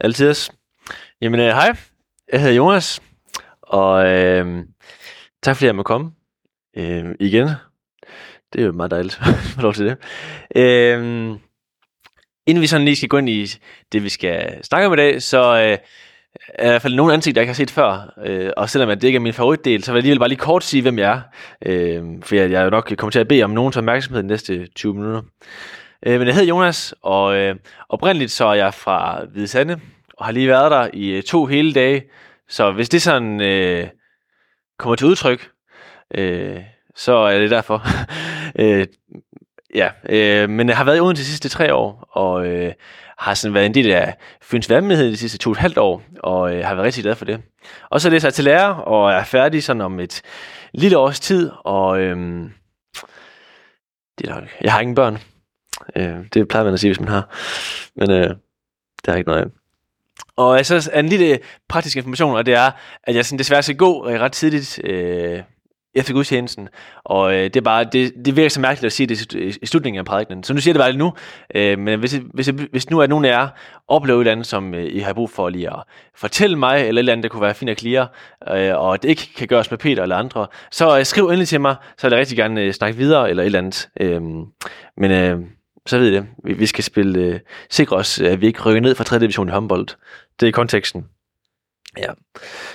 Altid. Jamen, øh, hej. Jeg hedder Jonas, og øh, tak fordi jeg må komme øh, igen. Det er jo meget dejligt at få lov til det. Øh, inden vi sådan lige skal gå ind i det, vi skal snakke om i dag, så øh, er i hvert fald nogle ansigter, jeg ikke har set før. Øh, og selvom det ikke er min favoritdel, så vil jeg alligevel bare lige kort sige, hvem jeg er. Øh, for jeg, jeg er jo nok kommer til at bede om nogens opmærksomhed de næste 20 minutter. Øh, men jeg hedder Jonas, og øh, oprindeligt så er jeg fra Hvide Sande, og har lige været der i øh, to hele dage. Så hvis det sådan øh, kommer til udtryk, øh, så er det derfor. øh, ja, øh, men jeg har været i Odense de sidste tre år, og øh, har sådan været en del af Fyns Vandmenighed de sidste to og et halvt år, og øh, har været rigtig glad for det. Og så læser det så til lærer, og er færdig sådan om et lille års tid, og øh, det er nok, jeg har ingen børn. Øh, det plejer man at sige, hvis man har. Men øh, det er ikke noget af. Og så en lille praktisk information, og det er, at jeg sådan desværre skal gå øh, ret tidligt øh, efter gudstjenesten. Og øh, det er bare, det, det virker så mærkeligt at sige det i slutningen af prædikenen. Så nu siger jeg det bare lige nu. Øh, men hvis, hvis, hvis nu er nogen af jer oplever et eller andet, som øh, I har brug for lige at fortælle mig, eller et eller andet, der kunne være fint at klire, øh, og det ikke kan gøres med Peter eller andre, så øh, skriv endelig til mig, så vil jeg rigtig gerne øh, snakke videre, eller et eller andet. Øh, men øh, så ved I det. Vi, vi skal spille, øh, sikre os, at vi ikke rykker ned fra 3. division i håndbold. Det er konteksten. Ja.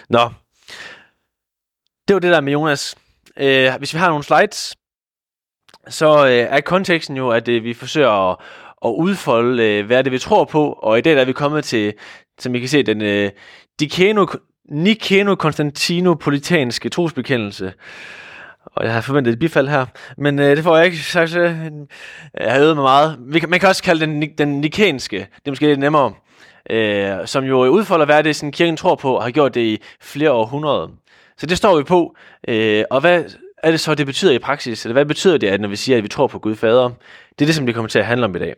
Nå. Det var det der med Jonas. Øh, hvis vi har nogle slides, så øh, er konteksten jo, at øh, vi forsøger at, at udfolde, øh, hvad det, vi tror på. Og i dag der er vi kommet til, som I kan se, den øh, Nikeno Konstantinopolitanske trosbekendelse. Og jeg har forventet et bifald her, men øh, det får jeg ikke sagt. Øh, jeg har øvet mig meget. Vi kan, man kan også kalde den den nikenske. Det er måske lidt nemmere. Øh, som jo udfolder, hvad det, sådan, kirken tror på, og har gjort det i flere århundreder. Så det står vi på. Øh, og hvad er det så, det betyder i praksis? Eller hvad betyder det, at når vi siger, at vi tror på Gud Fader? Det er det, som det kommer til at handle om i dag.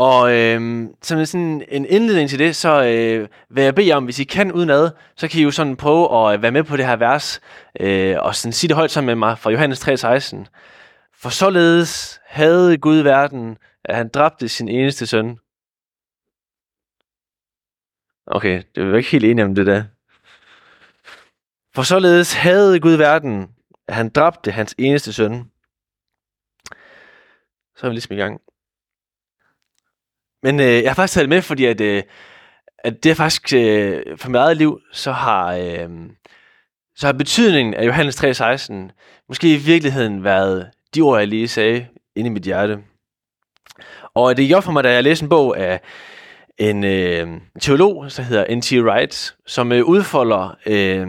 Og øh, som sådan en indledning til det, så øh, vil jeg bede jer om, hvis I kan udenad, så kan I jo sådan prøve at øh, være med på det her vers, øh, og sådan sige det højt sammen med mig fra Johannes 3,16. For således havde Gud verden, at han dræbte sin eneste søn. Okay, det var ikke helt enig om det der. For således havde Gud verden, at han dræbte hans eneste søn. Så er vi ligesom i gang. Men øh, jeg har faktisk taget det med, fordi at, øh, at det er faktisk øh, for mit eget liv, så har, øh, så har betydningen af Johannes 3,16 måske i virkeligheden været de ord, jeg lige sagde inde i mit hjerte. Og det gjorde for mig, da jeg læste en bog af en øh, teolog, der hedder N.T. Wright, som øh, udfolder øh,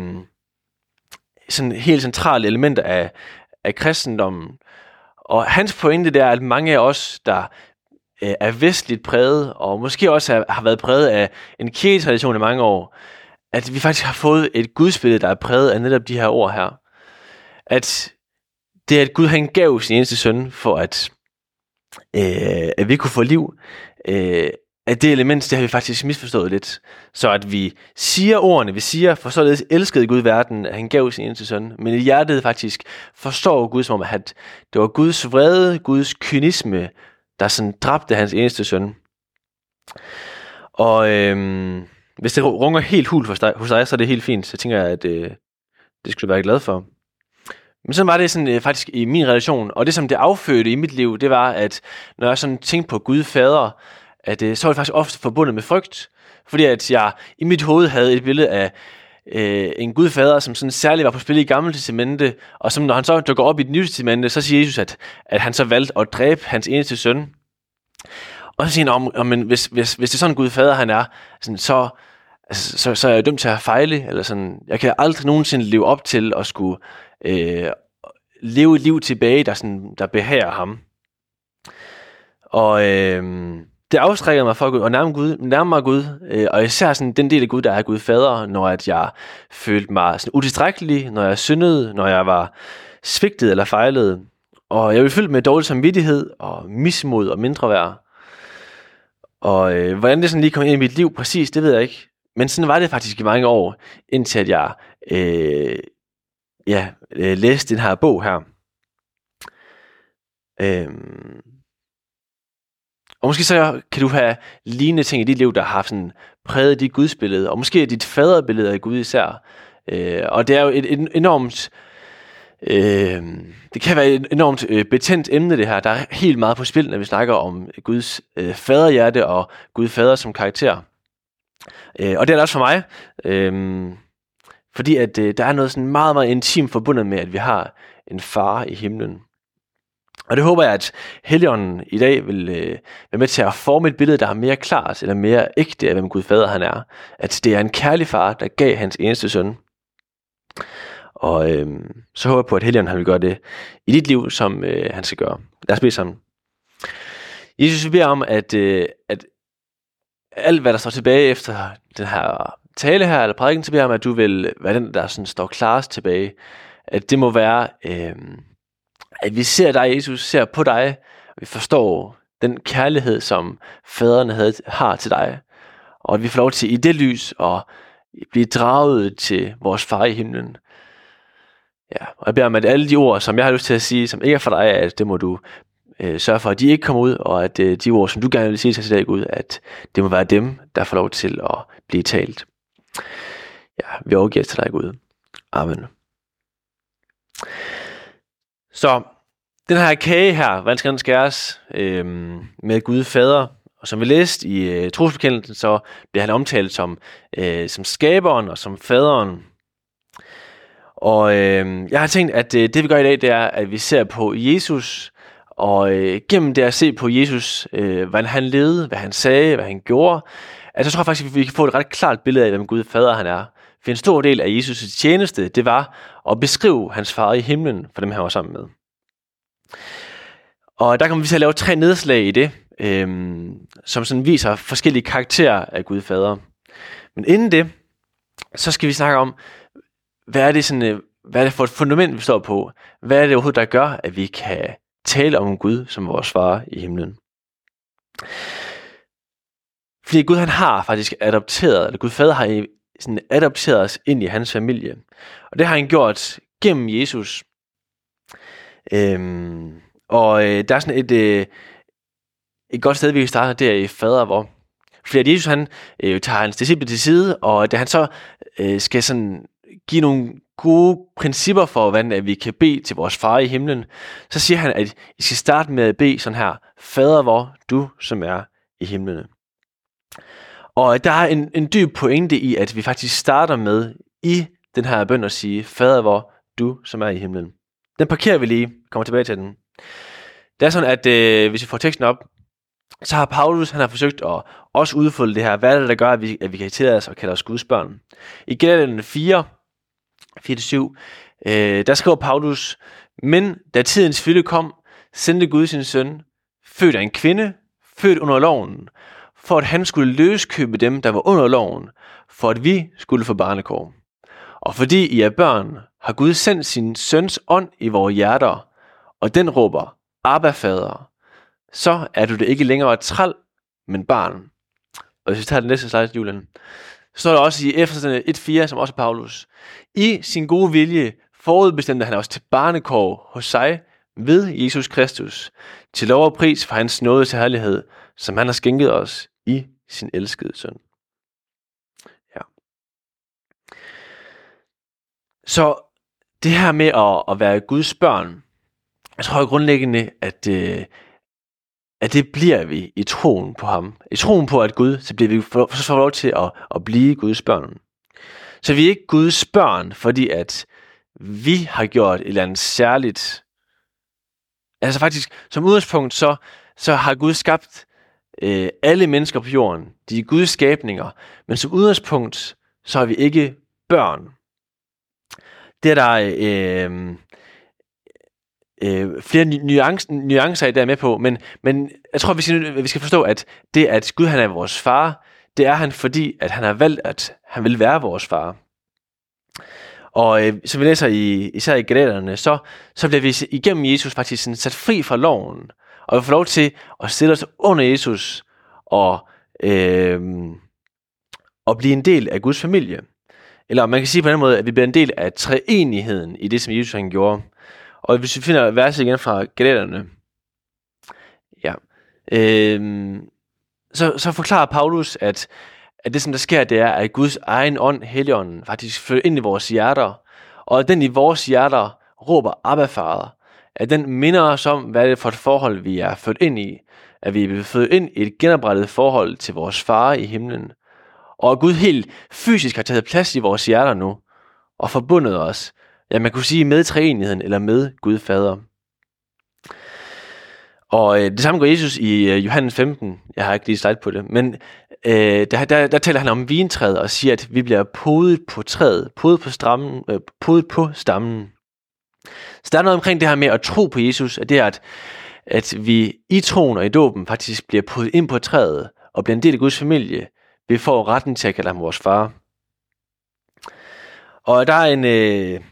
sådan helt centrale elementer af, af kristendommen. Og hans pointe der er, at mange af os, der øh, er vestligt præget, og måske også er, har været præget af en kirketradition i mange år, at vi faktisk har fået et gudsbillede, der er præget af netop de her ord her. At det er, at Gud han gav sin eneste søn for, at, øh, at vi kunne få liv. Øh, at det element, det har vi faktisk misforstået lidt. Så at vi siger ordene, vi siger, for således elskede Gud verden, at han gav sin eneste søn, men i hjertet faktisk forstår Gud som om, at det var Guds vrede, Guds kynisme, der sådan dræbte hans eneste søn. Og øhm, hvis det runger helt hul hos dig, hos dig, så er det helt fint. Så tænker jeg, at øh, det skulle du være glad for. Men så var det sådan øh, faktisk i min relation, og det som det affødte i mit liv, det var, at når jeg sådan tænkte på Gud fader, at øh, så var det faktisk ofte forbundet med frygt. Fordi at jeg i mit hoved havde et billede af øh, en gudfader, som sådan særligt var på spil i Gamle Testamente, og som når han så dukker op i det nye testamente, så siger Jesus, at, at han så valgte at dræbe hans eneste søn. Og så siger han, om, om men hvis, hvis, hvis det er sådan en gudfader, han er, sådan, så, altså, så, så er jeg dømt til at fejle, eller sådan, jeg kan aldrig nogensinde leve op til at skulle øh, leve et liv tilbage, der, sådan, der behager ham. Og øh, det afstrækker mig for at nærme, Gud, nærme mig Gud, øh, og især sådan den del af Gud, der er Gud fader, når at jeg følte mig sådan utilstrækkelig, når jeg syndede, når jeg var svigtet eller fejlet. Og jeg blev fyldt med dårlig samvittighed og mismod og mindre værd. Og øh, hvordan det sådan lige kom ind i mit liv præcis, det ved jeg ikke. Men sådan var det faktisk i mange år, indtil at jeg øh, ja, øh, læste den her bog her. Øh, og måske så kan du have lignende ting i dit liv, der har sådan præget dit gudsbillede, og måske dit faderbillede af Gud især. Øh, og det er jo et, et enormt... Øh, det kan være et enormt øh, betændt emne, det her. Der er helt meget på spil, når vi snakker om Guds øh, faderhjerte og Gud fader som karakter. Øh, og det er det også for mig. Øh, fordi at øh, der er noget sådan meget, meget intimt forbundet med, at vi har en far i himlen. Og det håber jeg, at Helligånden i dag vil øh, være med til at forme et billede, der er mere klart eller mere ægte af, hvem Gud fader han er. At det er en kærlig far, der gav hans eneste søn. Og øh, så håber jeg på, at Helligånden han vil gøre det i dit liv, som øh, han skal gøre. Lad os bede sammen. Jesus, vi beder om, at, øh, at alt, hvad der står tilbage efter den her tale her, eller prædiken, så beder om, at du vil være den, der sådan står klarest tilbage. At det må være... Øh, at vi ser dig, Jesus, ser på dig, og vi forstår den kærlighed, som faderne havde, har til dig, og at vi får lov til i det lys at blive draget til vores far i himlen. Ja, og jeg beder om, at alle de ord, som jeg har lyst til at sige, som ikke er for dig, at det må du øh, sørge for, at de ikke kommer ud, og at øh, de ord, som du gerne vil sige til dig Gud, at det må være dem, der får lov til at blive talt. Ja, vi overgiver til dig, Gud. Amen. Så den her kage her, hvordan skal den skæres øh, med Gud fader? Og som vi læste i øh, trosbekendelsen, så bliver han omtalt som, øh, som skaberen og som faderen. Og øh, jeg har tænkt, at øh, det vi gør i dag, det er, at vi ser på Jesus, og øh, gennem det at se på Jesus, øh, hvordan han levede, hvad han sagde, hvad han gjorde, at så tror jeg faktisk, at vi kan få et ret klart billede af, hvem Gud fader han er. For en stor del af Jesus' tjeneste, det var at beskrive hans far i himlen for dem, han var sammen med. Og der kommer vi til at lave tre nedslag i det, øhm, som sådan viser forskellige karakterer af Gud Fader. Men inden det, så skal vi snakke om, hvad er det, sådan, øh, hvad er det for et fundament, vi står på? Hvad er det overhovedet, der gør, at vi kan tale om Gud som vores far i himlen? Fordi Gud han har faktisk adopteret, eller Gud Fader har sådan adopteret os ind i hans familie. Og det har han gjort gennem Jesus. Øhm, og øh, der er sådan et, øh, et godt sted, vi kan starte der i fader, hvor fordi Jesus han øh, tager hans disciple til side, og da han så øh, skal sådan give nogle gode principper for, hvordan at vi kan bede til vores far i himlen, så siger han, at I skal starte med at bede sådan her, Fader hvor du som er i himlen. Og der er en, en dyb pointe i, at vi faktisk starter med i den her bøn at sige, Fader hvor du som er i himlen. Den parkerer vi lige, kommer tilbage til den. Det er sådan, at øh, hvis vi får teksten op, så har Paulus, han har forsøgt at også udfolde det her. Hvad er det, der gør, at vi, at vi kan tillade os og kalde os Guds børn? I Galaterne 4, 4-7, øh, der skriver Paulus, Men da tidens fylde kom, sendte Gud sin søn, født af en kvinde, født under loven, for at han skulle løskøbe dem, der var under loven, for at vi skulle få barnekår. Og fordi I er børn, har Gud sendt sin søns ånd i vores hjerter, og den råber, Abba fader, så er du det ikke længere et træl, men barn. Og hvis vi tager den næste slide, Julian, så står der også i Efeserne 1.4, som også er Paulus, i sin gode vilje forudbestemte han os til barnekår hos sig ved Jesus Kristus, til lov og pris for hans nåde til herlighed, som han har skænket os i sin elskede søn. Så det her med at, at være Guds børn, jeg tror grundlæggende, at, øh, at det bliver vi i troen på ham. I troen på, at Gud, så bliver vi for, så får lov til at, at blive Guds børn. Så vi er ikke Guds børn, fordi at vi har gjort et eller andet særligt. Altså faktisk, som udgangspunkt, så, så har Gud skabt øh, alle mennesker på jorden. De er Guds skabninger. Men som udgangspunkt, så er vi ikke børn. Det er der øh, øh, øh flere nuance, nuancer i der med på, men, men jeg tror, vi skal, vi skal forstå, at det, at Gud han er vores far, det er han, fordi at han har valgt, at han vil være vores far. Og øh, som vi læser i, især i Galaterne, så, så bliver vi igennem Jesus faktisk sådan sat fri fra loven, og vi får lov til at stille os under Jesus og, øh, og blive en del af Guds familie. Eller man kan sige på den måde, at vi bliver en del af treenigheden i det, som Jesus han gjorde. Og hvis vi finder verset igen fra Galaterne, ja, øh, så, så forklarer Paulus, at, at det, som der sker, det er, at Guds egen ånd, Helligånden, faktisk flytter ind i vores hjerter, og at den i vores hjerter råber Abba, Fader. At den minder os om, hvad det er for et forhold, vi er født ind i. At vi er født ind i et genoprettet forhold til vores far i himlen. Og at Gud helt fysisk har taget plads i vores hjerter nu, og forbundet os, ja, man kunne sige med treenigheden, eller med Gud Fader. Og øh, det samme gør Jesus i øh, Johannes 15. Jeg har ikke lige slide på det. Men øh, der, der, der taler han om vintræet og siger, at vi bliver podet på træet, podet på, strammen, øh, podet på stammen. Så der er noget omkring det her med at tro på Jesus, at det er, at, at vi i troen og i dåben faktisk bliver podet ind på træet og bliver en del af Guds familie. Vi får retten til at kalde ham vores far. Og der er en øh,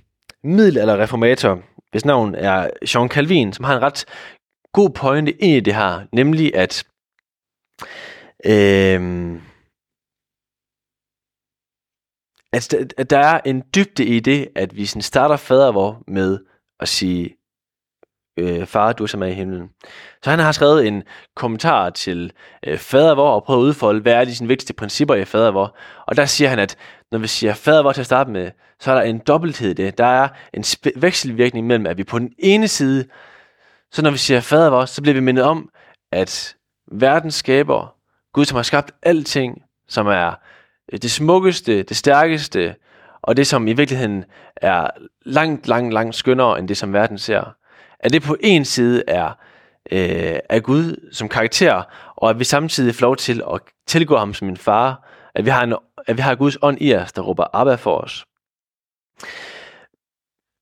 middelalderreformator, hvis navn er Jean Calvin, som har en ret god pointe ind i det her, nemlig at øh, at, der er en dybde i det, at vi sådan starter fadervor med at sige, øh, far, du som er i himlen. Så han har skrevet en kommentar til øh, fadervor og prøvet at udfolde, hvad er de sine vigtigste principper i fadervor. Og der siger han, at når vi siger fadervor til at starte med, så er der en dobbelthed i det. Der er en vekselvirkning mellem, at vi på den ene side så når vi siger fadervor, så bliver vi mindet om, at verdens skaber, Gud som har skabt alting, som er øh, det smukkeste, det stærkeste, og det som i virkeligheden er langt, langt, langt skønnere end det, som verden ser. At det på en side er, øh, af Gud som karakter, og at vi samtidig får lov til at tilgå ham som en far, at vi har, en, at vi har Guds ånd i os, der råber Abba for os.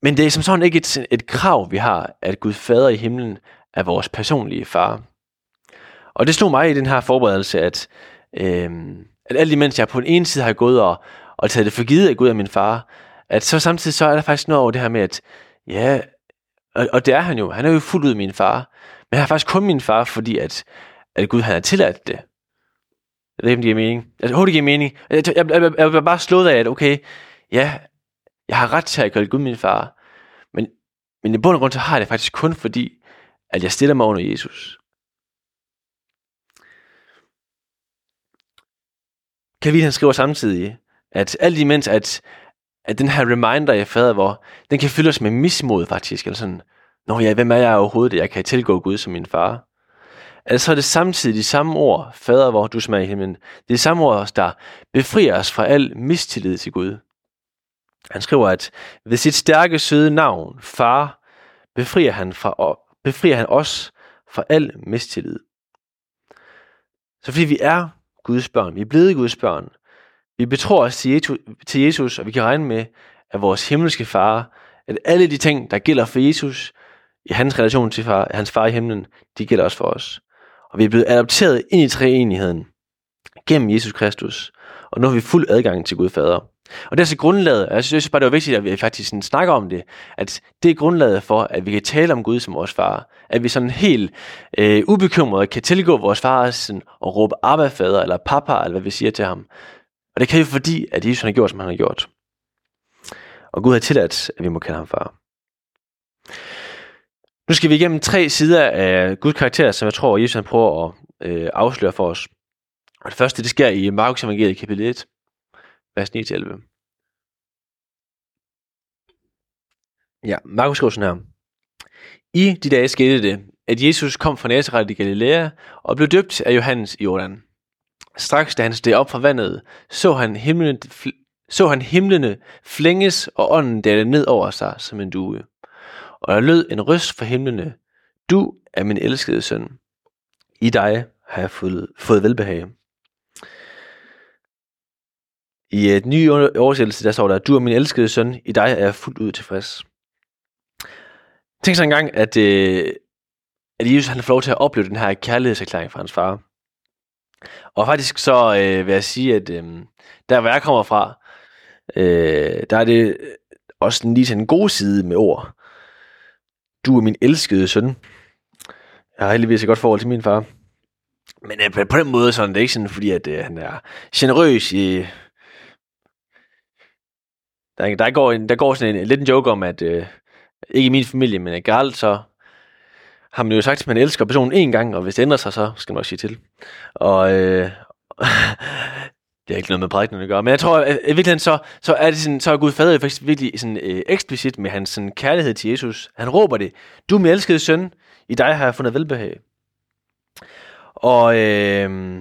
Men det er som sådan ikke et, et krav, vi har, at Gud fader i himlen er vores personlige far. Og det slog mig i den her forberedelse, at, øh, at alt imens jeg på den ene side har gået og, og taget det for givet, at Gud er min far, at så samtidig så er der faktisk noget over det her med, at ja, og, og det er han jo, han er jo fuldt ud min far, men han er faktisk kun min far, fordi at, at Gud han har tilladt det. Jeg ved ikke, om det giver mening. Altså, jeg håber, det giver mening. Jeg, jeg, jeg, jeg, jeg bare slået af, at okay, ja, jeg har ret til at kalde Gud min far. Men, men i bund og grund, så har jeg det faktisk kun fordi, at jeg stiller mig under Jesus. Calvin han skriver samtidig, at alt imens, at, at den her reminder, jeg fader hvor, den kan fylde os med mismod faktisk, eller sådan, Nå ja, hvem er jeg overhovedet, at jeg kan tilgå Gud som min far? Altså er det samtidig de samme ord, fader hvor du som er i himlen, det er de samme ord, der befrier os fra al mistillid til Gud. Han skriver, at ved sit stærke søde navn, far, befrier han, fra, befrier han os fra al mistillid. Så fordi vi er Guds børn, vi er blevet Guds børn, vi betror os til Jesus, og vi kan regne med, at vores himmelske far, at alle de ting, der gælder for Jesus, i hans relation til far, hans far i himlen, de gælder også for os. Og vi er blevet adopteret ind i treenigheden gennem Jesus Kristus, og nu har vi fuld adgang til Gud Fader. Og det er så grundlaget, og jeg synes bare, det var vigtigt, at vi faktisk sådan snakker om det, at det er grundlaget for, at vi kan tale om Gud som vores far. At vi sådan helt øh, ubekymret kan tilgå vores far sådan, og råbe Abba fader, eller papa, eller hvad vi siger til ham. Og det kan jo fordi, at Jesus har gjort, som han har gjort. Og Gud har tilladt, at vi må kalde ham far. Nu skal vi igennem tre sider af Guds karakter, som jeg tror, Jesus han prøver at øh, afsløre for os. Og det første, det sker i Markus evangeliet kapitel 1 vers 9-11. Ja, Markus skriver sådan her. I de dage skete det, at Jesus kom fra Nazareth i Galilea og blev døbt af Johannes i Jordan. Straks da han steg op fra vandet, så han himlen, så han himlene flænges og ånden dale ned over sig som en due. Og der lød en røst fra himlene. Du er min elskede søn. I dig har jeg fået, fået velbehag. I øh, et ny oversættelse, der står der, du er min elskede søn, i dig er jeg fuldt ud tilfreds. Tænk så engang, at, øh, at Jesus han får lov til at opleve den her kærlighedserklæring fra hans far. Og faktisk så øh, vil jeg sige, at øh, der hvor jeg kommer fra, øh, der er det også lige til en god side med ord. Du er min elskede søn. Jeg har heldigvis et godt forhold til min far. Men øh, på den måde så er det ikke sådan, fordi at, øh, han er generøs i der, der, går, en, der går sådan en, lidt en joke om, at øh, ikke i min familie, men generelt så har man jo sagt, at man elsker personen en gang, og hvis det ændrer sig, så skal man også sige til. Og øh, det er ikke noget med prædikenen at gøre, men jeg tror, at i virkeligheden så, så er det sådan, så er Gud fader faktisk virkelig sådan, øh, eksplicit med hans sådan, kærlighed til Jesus. Han råber det, du er min elskede søn, i dig har jeg fundet velbehag. Og øh,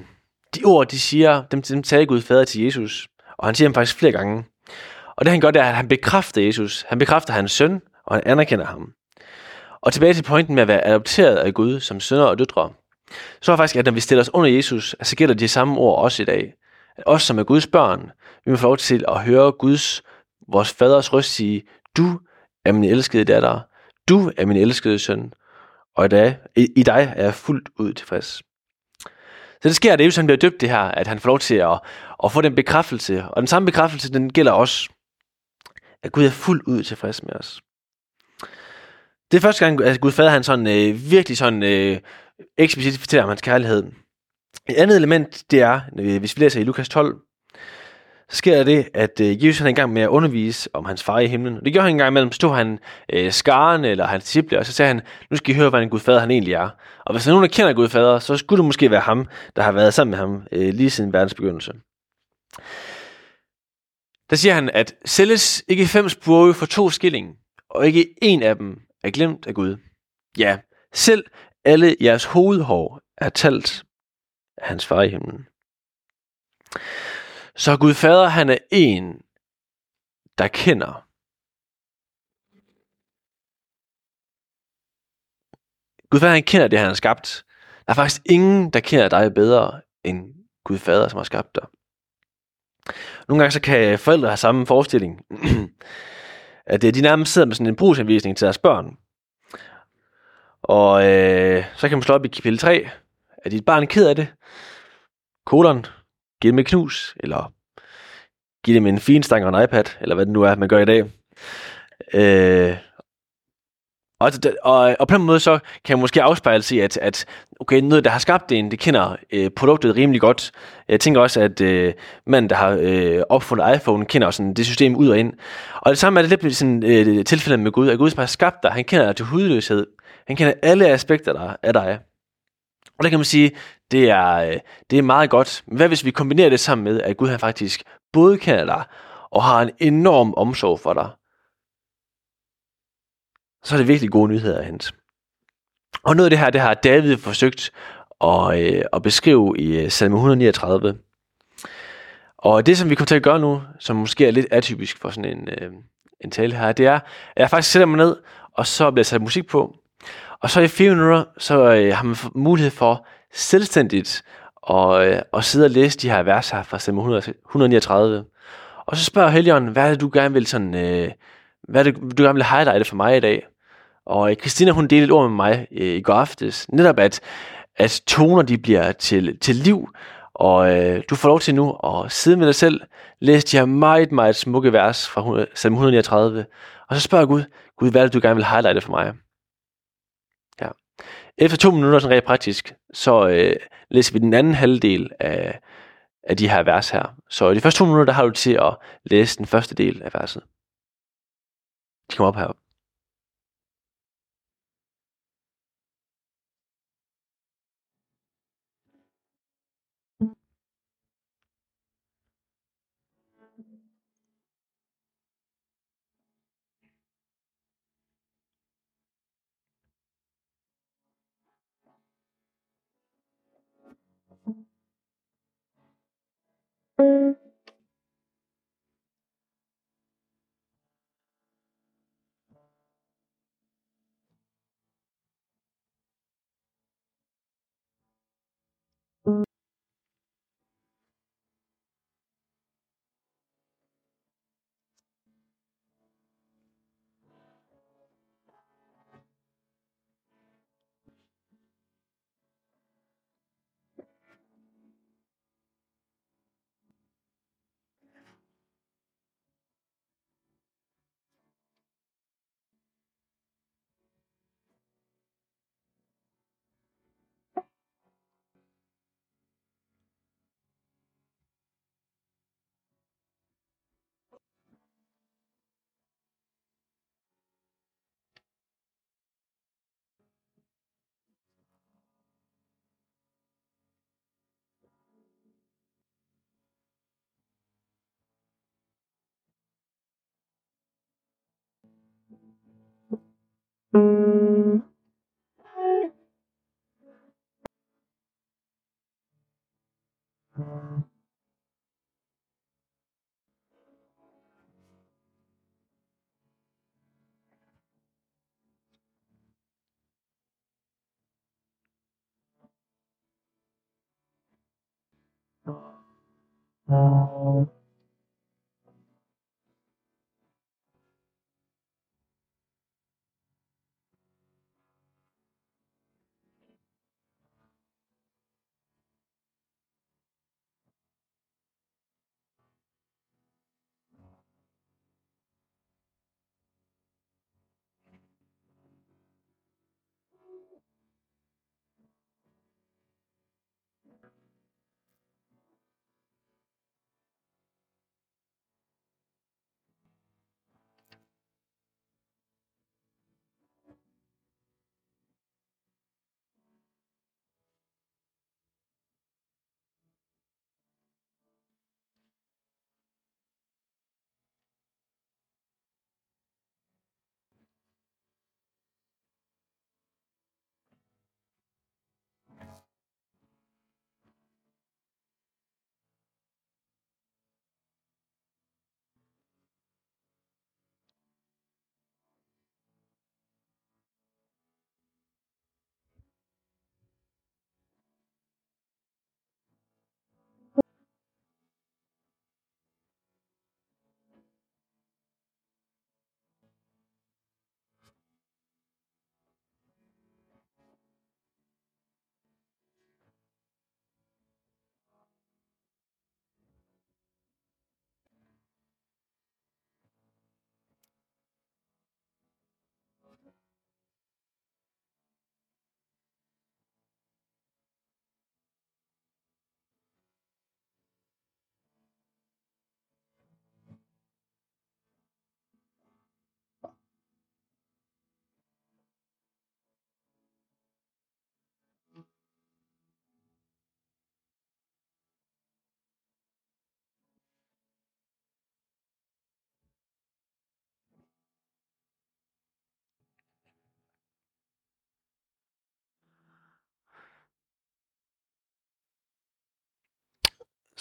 de ord, de siger, dem, dem tager Gud fader til Jesus, og han siger dem faktisk flere gange. Og det han gør, det er, at han bekræfter Jesus. Han bekræfter hans søn, og han anerkender ham. Og tilbage til pointen med at være adopteret af Gud som sønner og døtre. Så er faktisk, at når vi stiller os under Jesus, så gælder de samme ord også i dag. At os som er Guds børn, vi må få lov til at høre Guds, vores faders røst sige, du er min elskede datter, du er min elskede søn, og i dig, i, i dig er jeg fuldt ud tilfreds. Så det sker, at Jesus han bliver døbt det her, at han får lov til at, at få den bekræftelse. Og den samme bekræftelse, den gælder også, at Gud er fuldt ud tilfreds med os. Det er første gang, at Gud fader han sådan, øh, virkelig sådan øh, eksplicit fortæller om hans kærlighed. Et andet element, det er, hvis vi læser i Lukas 12, så sker der det, at øh, Jesus han er i gang med at undervise om hans far i himlen. Det gjorde han en gang imellem, stod han øh, skaren eller hans disciple, og så sagde han, nu skal I høre, hvad en Gud fader han egentlig er. Og hvis der er nogen, der kender Gud fader, så skulle det måske være ham, der har været sammen med ham øh, lige siden verdens begyndelse. Der siger han, at sælges ikke fem spurve for to skilling, og ikke en af dem er glemt af Gud. Ja, selv alle jeres hovedhår er talt af hans far i himlen. Så Gud Fader, han er en, der kender. Gud Fader, han kender det, han har skabt. Der er faktisk ingen, der kender dig bedre end Gud Fader, som har skabt dig. Nogle gange så kan forældre have samme forestilling, at øh, de nærmest sidder med sådan en brugsanvisning til deres børn. Og øh, så kan man slå op i kapitel 3. Er dit barn ked af det? Kolon. Giv dem et knus. Eller giv dem en fin stang og en iPad. Eller hvad det nu er, man gør i dag. Øh, og, og, og på den måde så kan jeg måske afspejle sig, at, at okay, noget, der har skabt det, det kender øh, produktet rimelig godt. Jeg tænker også, at øh, manden, der har øh, opfundet iPhone, kender sådan det system ud og ind. Og det samme er det lidt sådan, øh, tilfældet med Gud, at Gud som har skabt dig, han kender dig til hudløshed. Han kender alle aspekter der, af dig. Og der kan man sige, det er, øh, det er meget godt. Men hvad hvis vi kombinerer det sammen med, at Gud han faktisk både kender dig, og har en enorm omsorg for dig? Så er det virkelig gode nyheder at hente. Og noget af det her, det har David forsøgt at, øh, at beskrive i øh, salme 139. Og det, som vi kommer til at gøre nu, som måske er lidt atypisk for sådan en, øh, en tale her, det er, at jeg faktisk sætter mig ned, og så bliver sat musik på, og så i fire minutter, så øh, har man mulighed for selvstændigt at, øh, at sidde og læse de her vers her fra salme 139. Og så spørger Helion, hvad er det, du gerne vil sådan, øh, hvad er det, du gerne vil highlighte for mig i dag? Og øh, Christina, hun delte et ord med mig øh, i går aftes, netop at, at toner, de bliver til, til liv, og øh, du får lov til nu at sidde med dig selv, læse de her meget, meget smukke vers fra salm 139, og så spørger Gud, Gud, hvad er det, du gerne vil highlighte for mig? Ja. Efter to minutter, sådan rent praktisk, så øh, læser vi den anden halvdel af, af de her vers her. Så i de første to minutter, der har du til at læse den første del af verset. De kommer op her.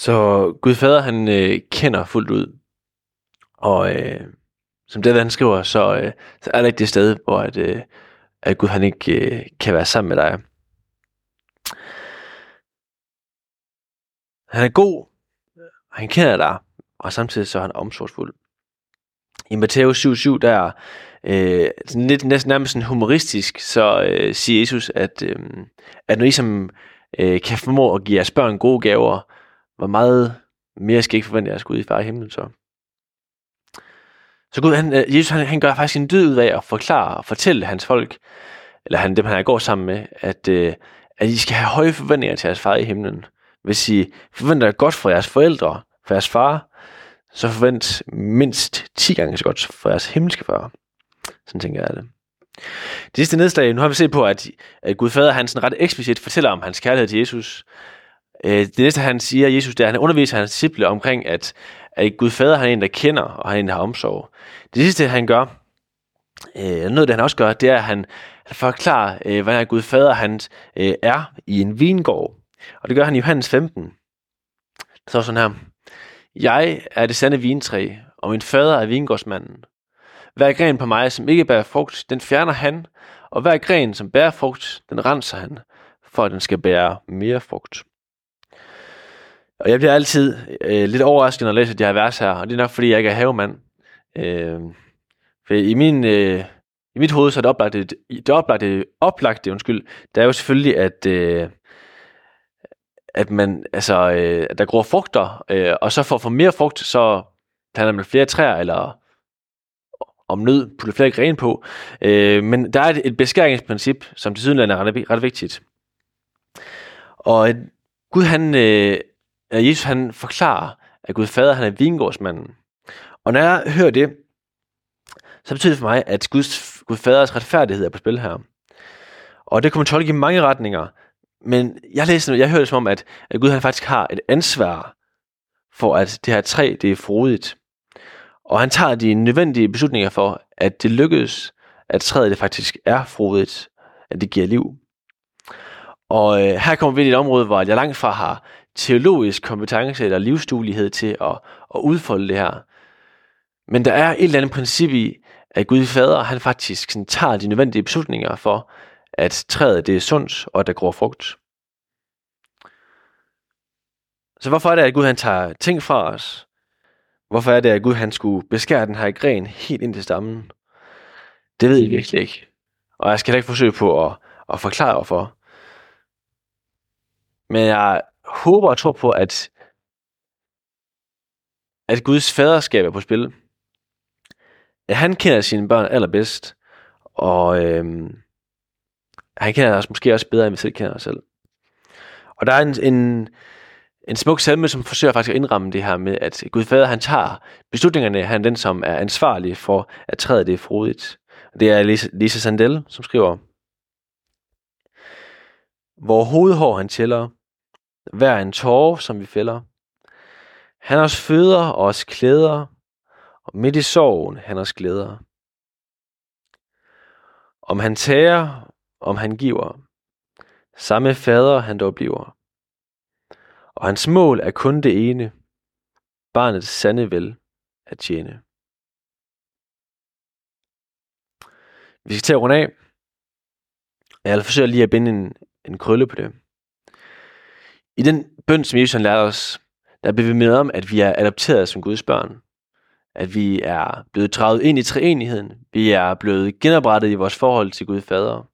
Så Gud Fader, han øh, kender fuldt ud. Og øh, som det, han skriver, så, øh, så er der ikke det sted, hvor at, øh, at Gud han ikke øh, kan være sammen med dig. Han er god, og han kender dig, og samtidig så er han omsorgsfuld. I Matthæus 7:7, der øh, sådan lidt næsten nærmest sådan humoristisk, så øh, siger Jesus, at, øh, at når I som øh, kan formå at give jeres børn gode gaver, hvor meget mere skal jeg ikke forvente, at jeg skal ud i far i himlen så. Så Gud, han, øh, Jesus han, han gør faktisk en dyd ud af at forklare og fortælle hans folk, eller han, dem han går sammen med, at, øh, at I skal have høje forventninger til jeres far i himlen. Hvis I forventer godt for jeres forældre, for jeres far, så forvent mindst 10 gange så godt for jeres himmelske far. Sådan tænker jeg det. Det sidste nedslag, nu har vi set på, at, at Gud Fader han sådan ret eksplicit fortæller om hans kærlighed til Jesus. Øh, det næste, han siger, Jesus, det er, at han underviser hans disciple omkring, at, at Gud Fader han er en, der kender, og han er en, der har omsorg. Det sidste, han gør, øh, noget, det han også gør, det er, at han, han forklarer, øh, hvordan Gud Fader han øh, er i en vingård. Og det gør han i Johannes 15. Så sådan her. Jeg er det sande vintræ, og min fader er vingårdsmanden. Hver gren på mig, som ikke bærer frugt, den fjerner han, og hver gren, som bærer frugt, den renser han, for at den skal bære mere frugt. Og jeg bliver altid øh, lidt overrasket, når jeg læser de her vers her, og det er nok, fordi jeg ikke er havemand. Øh, for i min... Øh, i mit hoved så er det oplagte, det oplagte, oplagte undskyld, der er jo selvfølgelig, at, øh, at man, altså, øh, at der gror frugter, øh, og så for at få mere frugt, så planter man flere træer, eller om nød putter flere grene på. Øh, men der er et, et beskæringsprincip, som til sydenland er ret, ret vigtigt. Og Gud han, øh, Jesus han forklarer, at Gud fader han er vingårdsmanden. Og når jeg hører det, så betyder det for mig, at Guds, Gud faders retfærdighed er på spil her. Og det kan man tolke i mange retninger. Men jeg læser jeg hører det som om, at, at Gud han faktisk har et ansvar for, at det her træ, det er frodigt. Og han tager de nødvendige beslutninger for, at det lykkes, at træet det faktisk er frodigt, at det giver liv. Og øh, her kommer vi ind i et område, hvor jeg langt fra har teologisk kompetence eller livsduelighed til at, at udfolde det her. Men der er et eller andet princip i, at Gud Fader, han faktisk sådan, tager de nødvendige beslutninger for, at træet det er sundt, og at der gror frugt. Så hvorfor er det, at Gud han tager ting fra os? Hvorfor er det, at Gud han skulle beskære den her gren helt ind til stammen? Det ved jeg virkelig ikke. Og jeg skal heller ikke forsøge på at, at forklare hvorfor. Men jeg håber og tror på, at, at Guds faderskab er på spil. At han kender sine børn allerbedst, og øhm, han kender os måske også bedre, end vi selv kender os selv. Og der er en, en, en smuk salme, som forsøger faktisk at indramme det her med, at Gud Fader, han tager beslutningerne, han er den, som er ansvarlig for, at træet det er frodigt. Det er Lisa, Lisa Sandel, som skriver, Hvor hovedhår han tæller, hver en tårer, som vi fælder. Han os føder og os klæder, og midt i sorgen han os glæder. Om han tager, om han giver, samme fader han dog bliver. Og hans mål er kun det ene, barnets sande vel at tjene. Vi skal til at runde af. Jeg forsøger lige at binde en, en krølle på det. I den bøn, som Jesus lærte os, der blev vi med om, at vi er adopteret som Guds børn. At vi er blevet draget ind i treenigheden. Vi er blevet genoprettet i vores forhold til Gud Fader.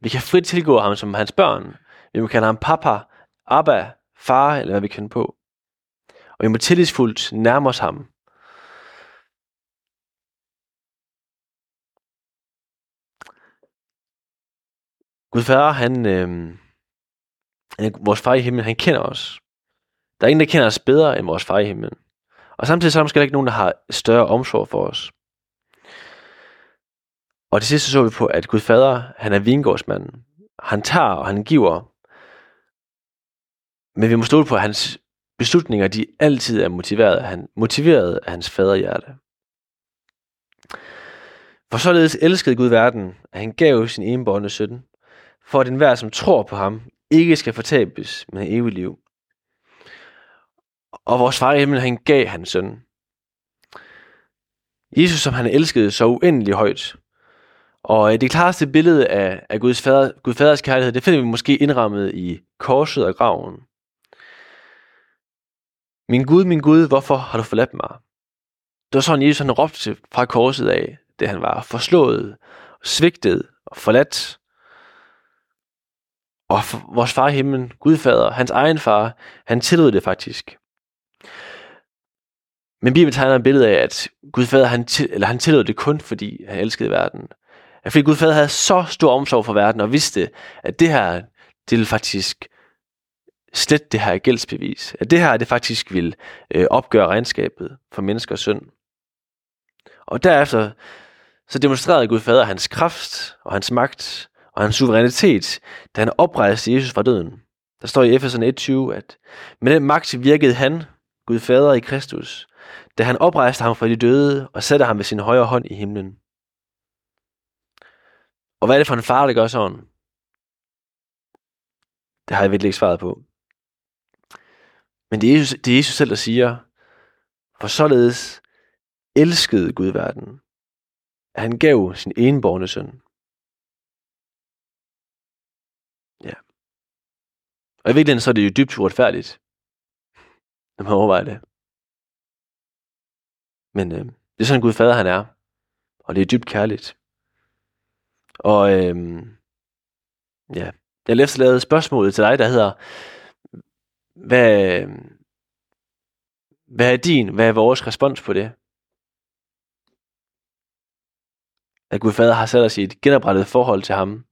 Vi kan frit tilgå ham som hans børn. Vi må kalde ham papa, abba, far, eller hvad vi kender på. Og vi må tillidsfuldt nærme os ham. Gud Fader, han, øh, vores far i himlen, han kender os. Der er ingen, der kender os bedre end vores far i himlen. Og samtidig så er der måske ikke nogen, der har større omsorg for os. Og det sidste så vi på, at Gud Fader, han er vingårdsmanden. Han tager og han giver. Men vi må stole på, at hans beslutninger, de altid er motiveret af, han, motiveret af hans faderhjerte. For således elskede Gud verden, at han gav sin enbårne søn, for at enhver, som tror på ham, ikke skal fortabes med evigt liv. Og vores far i himlen, han gav hans søn. Jesus, som han elskede så uendelig højt. Og øh, det klareste billede af, af Guds, fader, Guds faders kærlighed, det finder vi måske indrammet i korset og graven. Min Gud, min Gud, hvorfor har du forladt mig? Det var sådan, Jesus han råbte fra korset af, det han var forslået, svigtet og forladt. Og vores far i himlen, Gudfader, hans egen far, han tillod det faktisk. Men Bibelen tegner et billede af, at Gud Fader, han, til, eller han tillod det kun, fordi han elskede verden. At fordi Gud Fader havde så stor omsorg for verden, og vidste, at det her, det ville faktisk slet det her gældsbevis. At det her, det faktisk vil øh, opgøre regnskabet for menneskers synd. Og derefter, så demonstrerede Gud Fader hans kraft og hans magt og hans suverænitet, da han oprejste Jesus fra døden. Der står i Efeserne 1.20, at med den magt virkede han, Gud Fader i Kristus, da han oprejste ham fra de døde og satte ham ved sin højre hånd i himlen. Og hvad er det for en far, der gør sådan? Det har jeg virkelig ikke svaret på. Men det er, Jesus, det er Jesus selv, der siger, for således elskede Gud verden, at han gav sin enborne søn. Ja. Og i virkeligheden så er det jo dybt uretfærdigt, når man overvejer det. Men øh, det er sådan Gud fader han er. Og det er dybt kærligt. Og øh, ja, jeg har lavet spørgsmålet til dig, der hedder, hvad, hvad er din, hvad er vores respons på det? At Gud Fader har sat os i et genoprettet forhold til ham.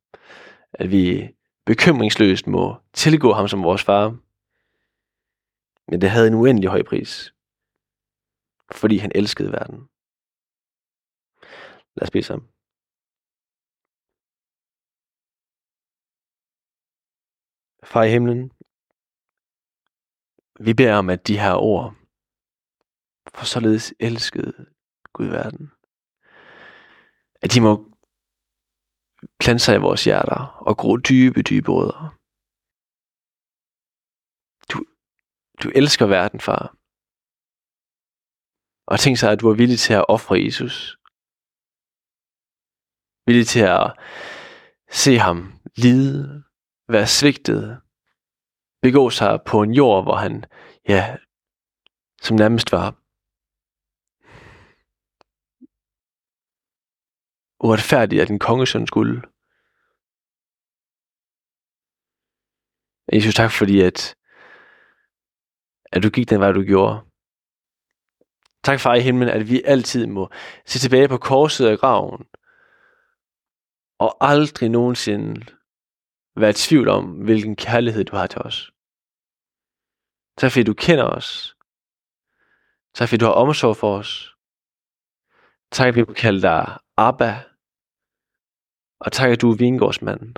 At vi bekymringsløst må tilgå ham som vores far. Men det havde en uendelig høj pris fordi han elskede verden. Lad os bede sammen. Far i himlen, vi beder om, at de her ord, for således elskede Gud verden. At de må plante sig i vores hjerter og gro dybe, dybe rødder. Du, du elsker verden, far. Og tænk sig, at du er villig til at ofre Jesus. Villig til at se ham lide, være svigtet, begå sig på en jord, hvor han, ja, som nærmest var uretfærdigt, at en kongesøn skulle. Jesus, tak fordi, at, at du gik den vej, du gjorde. Tak, far i himlen, at vi altid må se tilbage på korset og graven, og aldrig nogensinde være i tvivl om, hvilken kærlighed du har til os. Tak fordi du kender os. Tak fordi du har omsorg for os. Tak, fordi vi kan kalde dig Abba. Og tak, at du er vingårdsmanden.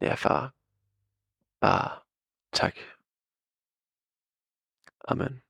Ja, far. Bare tak. Amen.